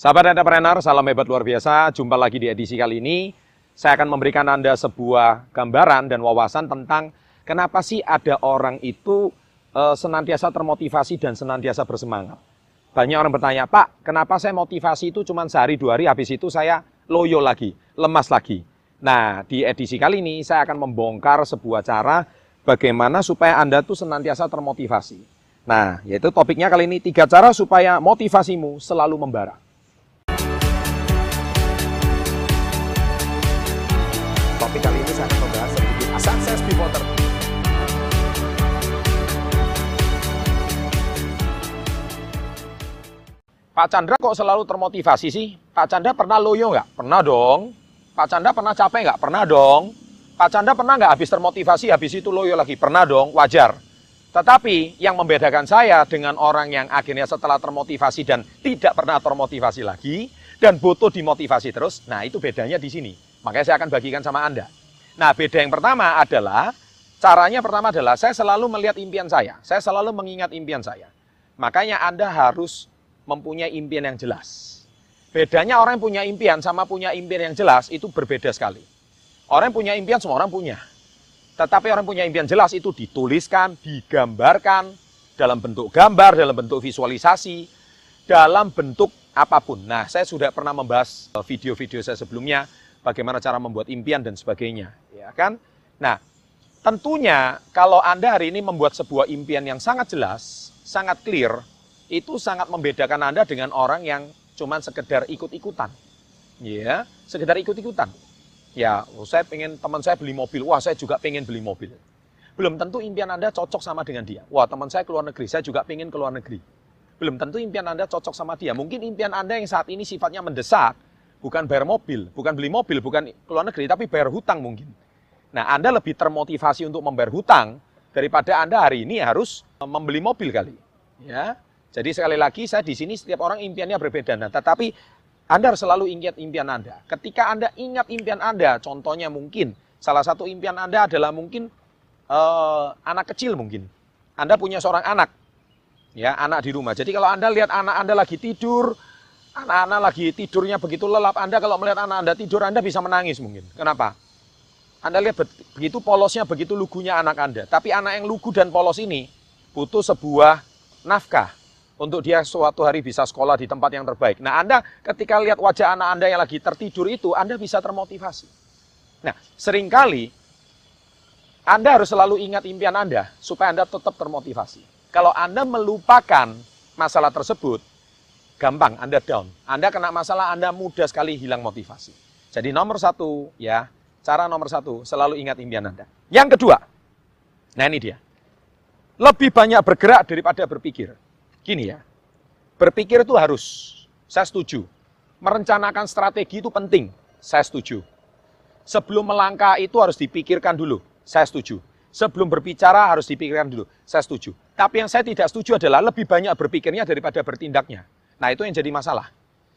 Sahabat entrepreneur, salam hebat luar biasa. Jumpa lagi di edisi kali ini. Saya akan memberikan Anda sebuah gambaran dan wawasan tentang kenapa sih ada orang itu e, senantiasa termotivasi dan senantiasa bersemangat. Banyak orang bertanya, Pak, kenapa saya motivasi itu cuma sehari dua hari, habis itu saya loyo lagi, lemas lagi. Nah, di edisi kali ini saya akan membongkar sebuah cara bagaimana supaya Anda tuh senantiasa termotivasi. Nah, yaitu topiknya kali ini tiga cara supaya motivasimu selalu membara. Topik kali ini saya akan membahas sedikit sukses pivoter. Pak Chandra kok selalu termotivasi sih? Pak Chandra pernah loyo nggak? Pernah dong. Pak Chandra pernah capek nggak? Pernah dong. Pak Chandra pernah nggak habis termotivasi, habis itu loyo lagi? Pernah dong, wajar. Tetapi yang membedakan saya dengan orang yang akhirnya setelah termotivasi dan tidak pernah termotivasi lagi, dan butuh dimotivasi terus, nah itu bedanya di sini. Makanya saya akan bagikan sama Anda. Nah, beda yang pertama adalah, caranya pertama adalah saya selalu melihat impian saya. Saya selalu mengingat impian saya. Makanya Anda harus mempunyai impian yang jelas. Bedanya orang yang punya impian sama punya impian yang jelas itu berbeda sekali. Orang yang punya impian semua orang punya. Tetapi orang yang punya impian jelas itu dituliskan, digambarkan dalam bentuk gambar, dalam bentuk visualisasi, dalam bentuk apa pun. Nah, saya sudah pernah membahas video-video saya sebelumnya bagaimana cara membuat impian dan sebagainya, ya kan? Nah, tentunya kalau Anda hari ini membuat sebuah impian yang sangat jelas, sangat clear, itu sangat membedakan Anda dengan orang yang cuma sekedar ikut-ikutan. Ya, sekedar ikut-ikutan. Ya, saya pengen teman saya beli mobil, wah saya juga pengen beli mobil. Belum tentu impian Anda cocok sama dengan dia. Wah, teman saya keluar negeri, saya juga pengen keluar negeri. Belum tentu impian Anda cocok sama dia. Mungkin impian Anda yang saat ini sifatnya mendesak, bukan bayar mobil, bukan beli mobil, bukan keluar negeri, tapi bayar hutang mungkin. Nah, Anda lebih termotivasi untuk membayar hutang daripada Anda hari ini harus membeli mobil kali. Ya, jadi sekali lagi saya di sini setiap orang impiannya berbeda. Nah, tetapi Anda harus selalu ingat impian Anda. Ketika Anda ingat impian Anda, contohnya mungkin salah satu impian Anda adalah mungkin uh, anak kecil mungkin. Anda punya seorang anak, ya anak di rumah. Jadi kalau Anda lihat anak Anda lagi tidur, anak-anak lagi tidurnya begitu lelap, Anda kalau melihat anak Anda tidur, Anda bisa menangis mungkin. Kenapa? Anda lihat begitu polosnya, begitu lugunya anak Anda. Tapi anak yang lugu dan polos ini butuh sebuah nafkah untuk dia suatu hari bisa sekolah di tempat yang terbaik. Nah, Anda ketika lihat wajah anak Anda yang lagi tertidur itu, Anda bisa termotivasi. Nah, sering kali Anda harus selalu ingat impian Anda supaya Anda tetap termotivasi. Kalau Anda melupakan masalah tersebut, gampang Anda down. Anda kena masalah, Anda mudah sekali hilang motivasi. Jadi nomor satu, ya, cara nomor satu, selalu ingat impian Anda. Yang kedua, nah ini dia. Lebih banyak bergerak daripada berpikir. Gini ya, berpikir itu harus, saya setuju. Merencanakan strategi itu penting, saya setuju. Sebelum melangkah itu harus dipikirkan dulu, saya setuju. Sebelum berbicara harus dipikirkan dulu, saya setuju. Tapi yang saya tidak setuju adalah lebih banyak berpikirnya daripada bertindaknya. Nah itu yang jadi masalah.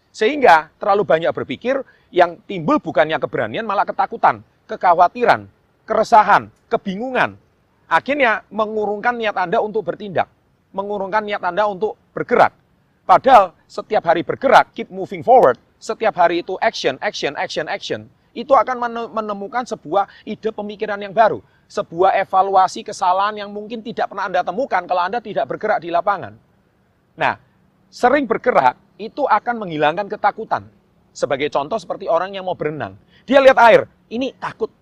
Sehingga terlalu banyak berpikir yang timbul bukannya keberanian malah ketakutan, kekhawatiran, keresahan, kebingungan. Akhirnya mengurungkan niat Anda untuk bertindak, mengurungkan niat Anda untuk bergerak. Padahal setiap hari bergerak, keep moving forward, setiap hari itu action, action, action, action, itu akan menemukan sebuah ide pemikiran yang baru, sebuah evaluasi kesalahan yang mungkin tidak pernah Anda temukan kalau Anda tidak bergerak di lapangan. Nah, sering bergerak itu akan menghilangkan ketakutan. Sebagai contoh seperti orang yang mau berenang. Dia lihat air, ini takut.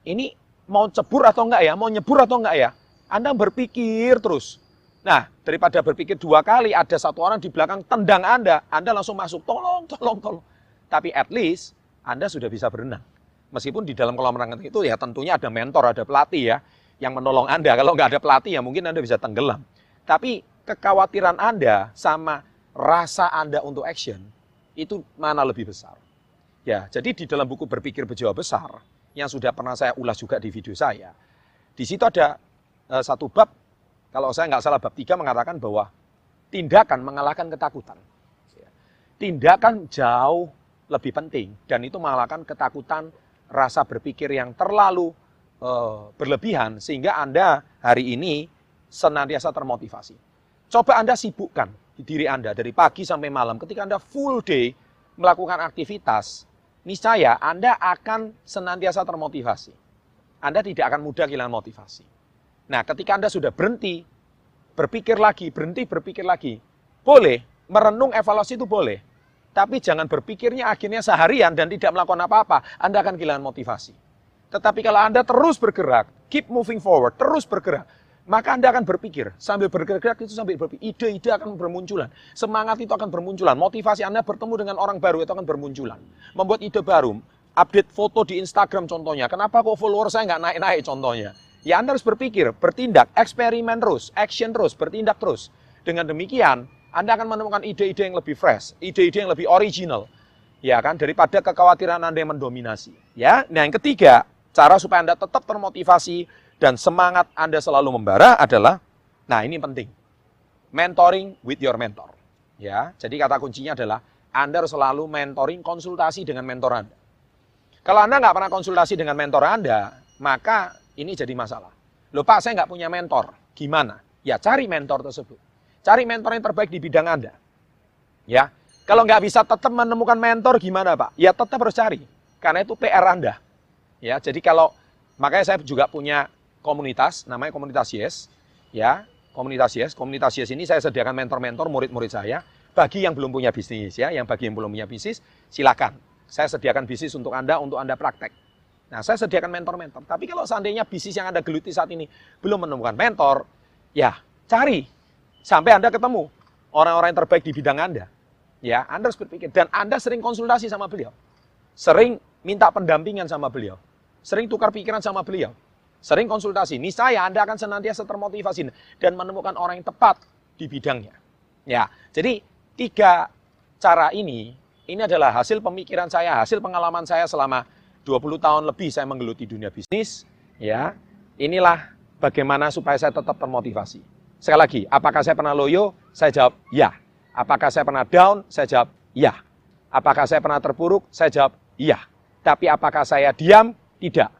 Ini mau cebur atau enggak ya? Mau nyebur atau enggak ya? Anda berpikir terus. Nah, daripada berpikir dua kali, ada satu orang di belakang tendang Anda, Anda langsung masuk, tolong, tolong, tolong. Tapi at least Anda sudah bisa berenang. Meskipun di dalam kolam renang itu ya tentunya ada mentor, ada pelatih ya, yang menolong Anda. Kalau nggak ada pelatih ya mungkin Anda bisa tenggelam. Tapi kekhawatiran Anda sama rasa Anda untuk action itu mana lebih besar. Ya, jadi di dalam buku Berpikir Berjiwa Besar yang sudah pernah saya ulas juga di video saya, di situ ada uh, satu bab, kalau saya nggak salah bab tiga mengatakan bahwa tindakan mengalahkan ketakutan. Ya. Tindakan jauh lebih penting dan itu mengalahkan ketakutan rasa berpikir yang terlalu uh, berlebihan sehingga Anda hari ini senantiasa termotivasi. Coba Anda sibukkan diri Anda dari pagi sampai malam ketika Anda full day melakukan aktivitas, niscaya Anda akan senantiasa termotivasi. Anda tidak akan mudah kehilangan motivasi. Nah, ketika Anda sudah berhenti, berpikir lagi, berhenti berpikir lagi, boleh, merenung evaluasi itu boleh. Tapi jangan berpikirnya akhirnya seharian dan tidak melakukan apa-apa, Anda akan kehilangan motivasi. Tetapi kalau Anda terus bergerak, keep moving forward, terus bergerak, maka Anda akan berpikir, sambil bergerak itu sambil berpikir, ide-ide akan bermunculan, semangat itu akan bermunculan, motivasi Anda bertemu dengan orang baru itu akan bermunculan. Membuat ide baru, update foto di Instagram contohnya, kenapa kok follower saya nggak naik-naik contohnya? Ya Anda harus berpikir, bertindak, eksperimen terus, action terus, bertindak terus. Dengan demikian, anda akan menemukan ide-ide yang lebih fresh, ide-ide yang lebih original, ya kan, daripada kekhawatiran Anda yang mendominasi. Ya, nah yang ketiga, cara supaya Anda tetap termotivasi dan semangat Anda selalu membara adalah, nah ini penting, mentoring with your mentor. Ya, jadi kata kuncinya adalah Anda harus selalu mentoring, konsultasi dengan mentor Anda. Kalau Anda nggak pernah konsultasi dengan mentor Anda, maka ini jadi masalah. Loh Pak, saya nggak punya mentor. Gimana? Ya cari mentor tersebut. Cari mentor yang terbaik di bidang Anda. Ya, kalau nggak bisa tetap menemukan mentor gimana Pak? Ya tetap harus cari. Karena itu PR Anda. Ya, jadi kalau makanya saya juga punya komunitas namanya komunitas Yes. Ya, komunitas Yes. Komunitas Yes ini saya sediakan mentor-mentor murid-murid saya bagi yang belum punya bisnis ya, yang bagi yang belum punya bisnis silakan. Saya sediakan bisnis untuk Anda untuk Anda praktek. Nah, saya sediakan mentor-mentor. Tapi kalau seandainya bisnis yang Anda geluti saat ini belum menemukan mentor, ya cari Sampai Anda ketemu orang-orang yang terbaik di bidang Anda. Ya, Anda harus berpikir. Dan Anda sering konsultasi sama beliau. Sering minta pendampingan sama beliau. Sering tukar pikiran sama beliau. Sering konsultasi. Niscaya Anda akan senantiasa termotivasi dan menemukan orang yang tepat di bidangnya. Ya, jadi tiga cara ini, ini adalah hasil pemikiran saya, hasil pengalaman saya selama 20 tahun lebih saya menggeluti dunia bisnis. Ya, inilah bagaimana supaya saya tetap termotivasi. Sekali lagi, apakah saya pernah loyo? Saya jawab ya. Apakah saya pernah down? Saya jawab ya. Apakah saya pernah terpuruk? Saya jawab iya. Tapi apakah saya diam? Tidak.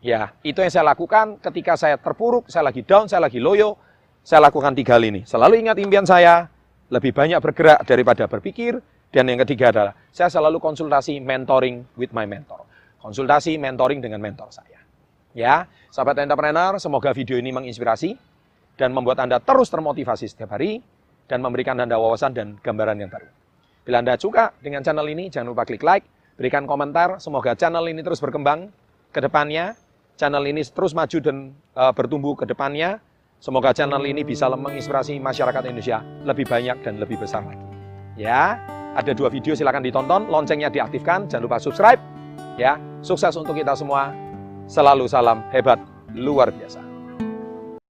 Ya, itu yang saya lakukan ketika saya terpuruk, saya lagi down, saya lagi loyo. Saya lakukan tiga hal ini. Selalu ingat impian saya, lebih banyak bergerak daripada berpikir. Dan yang ketiga adalah, saya selalu konsultasi mentoring with my mentor. Konsultasi mentoring dengan mentor saya. Ya, sahabat entrepreneur, semoga video ini menginspirasi dan membuat Anda terus termotivasi setiap hari dan memberikan Anda wawasan dan gambaran yang baru. Bila Anda suka dengan channel ini, jangan lupa klik like, berikan komentar, semoga channel ini terus berkembang ke depannya, channel ini terus maju dan uh, bertumbuh ke depannya, semoga channel ini bisa menginspirasi masyarakat Indonesia lebih banyak dan lebih besar lagi. Ya, ada dua video silahkan ditonton, loncengnya diaktifkan, jangan lupa subscribe. Ya, sukses untuk kita semua. Selalu salam hebat luar biasa.